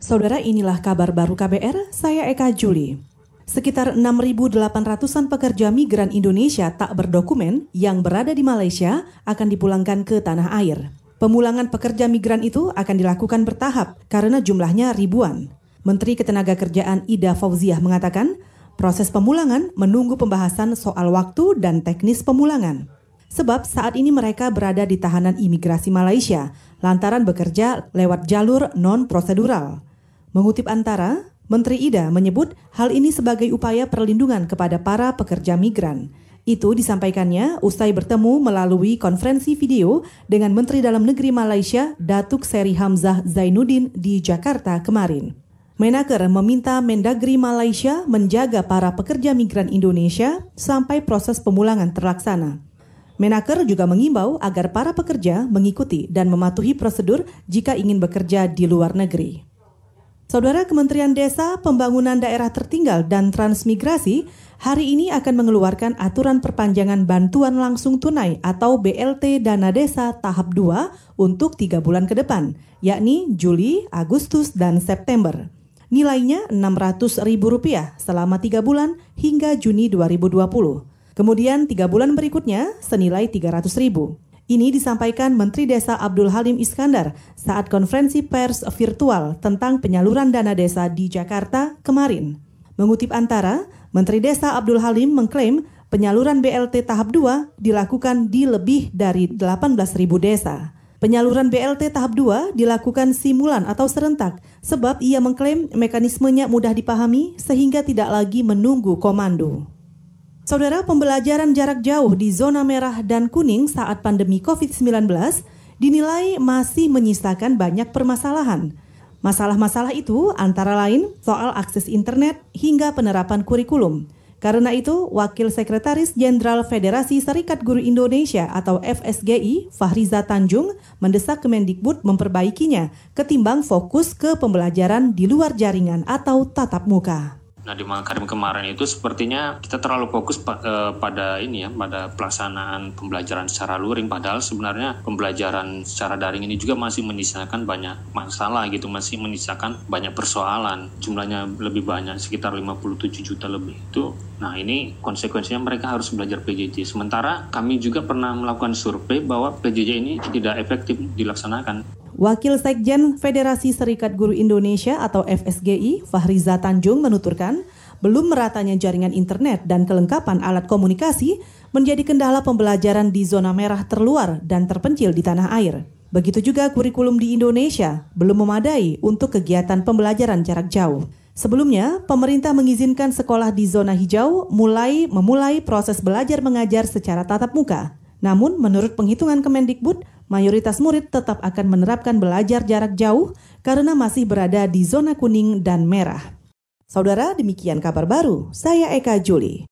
Saudara inilah kabar baru KBR, saya Eka Juli. Sekitar 6.800-an pekerja migran Indonesia tak berdokumen yang berada di Malaysia akan dipulangkan ke tanah air. Pemulangan pekerja migran itu akan dilakukan bertahap karena jumlahnya ribuan. Menteri Ketenagakerjaan Ida Fauziah mengatakan, proses pemulangan menunggu pembahasan soal waktu dan teknis pemulangan. Sebab saat ini mereka berada di tahanan imigrasi Malaysia lantaran bekerja lewat jalur non-prosedural. Mengutip Antara, Menteri Ida menyebut hal ini sebagai upaya perlindungan kepada para pekerja migran. Itu disampaikannya usai bertemu melalui konferensi video dengan Menteri Dalam Negeri Malaysia Datuk Seri Hamzah Zainuddin di Jakarta kemarin. Menaker meminta Mendagri Malaysia menjaga para pekerja migran Indonesia sampai proses pemulangan terlaksana. Menaker juga mengimbau agar para pekerja mengikuti dan mematuhi prosedur jika ingin bekerja di luar negeri. Saudara Kementerian Desa, Pembangunan Daerah Tertinggal dan Transmigrasi hari ini akan mengeluarkan aturan perpanjangan bantuan langsung tunai atau BLT Dana Desa tahap 2 untuk tiga bulan ke depan, yakni Juli, Agustus, dan September. Nilainya Rp600.000 selama tiga bulan hingga Juni 2020. Kemudian tiga bulan berikutnya senilai Rp300.000. Ini disampaikan Menteri Desa Abdul Halim Iskandar saat konferensi pers virtual tentang penyaluran dana desa di Jakarta kemarin. Mengutip antara, Menteri Desa Abdul Halim mengklaim penyaluran BLT tahap 2 dilakukan di lebih dari 18.000 desa. Penyaluran BLT tahap 2 dilakukan simulan atau serentak sebab ia mengklaim mekanismenya mudah dipahami sehingga tidak lagi menunggu komando. Saudara pembelajaran jarak jauh di zona merah dan kuning saat pandemi COVID-19 dinilai masih menyisakan banyak permasalahan. Masalah-masalah itu antara lain soal akses internet hingga penerapan kurikulum. Karena itu, Wakil Sekretaris Jenderal Federasi Serikat Guru Indonesia atau FSGI, Fahriza Tanjung, mendesak Kemendikbud memperbaikinya ketimbang fokus ke pembelajaran di luar jaringan atau tatap muka. Nah di Makarim kemarin itu sepertinya kita terlalu fokus pa, uh, pada ini ya, pada pelaksanaan pembelajaran secara luring. Padahal sebenarnya pembelajaran secara daring ini juga masih menyisakan banyak masalah gitu, masih menyisakan banyak persoalan. Jumlahnya lebih banyak, sekitar 57 juta lebih itu. Nah ini konsekuensinya mereka harus belajar PJJ. Sementara kami juga pernah melakukan survei bahwa PJJ ini tidak efektif dilaksanakan. Wakil Sekjen Federasi Serikat Guru Indonesia atau FSGI, Fahriza Tanjung menuturkan, belum meratanya jaringan internet dan kelengkapan alat komunikasi menjadi kendala pembelajaran di zona merah terluar dan terpencil di tanah air. Begitu juga kurikulum di Indonesia belum memadai untuk kegiatan pembelajaran jarak jauh. Sebelumnya, pemerintah mengizinkan sekolah di zona hijau mulai memulai proses belajar mengajar secara tatap muka. Namun, menurut penghitungan Kemendikbud, mayoritas murid tetap akan menerapkan belajar jarak jauh karena masih berada di zona kuning dan merah. Saudara, demikian kabar baru. Saya Eka Juli.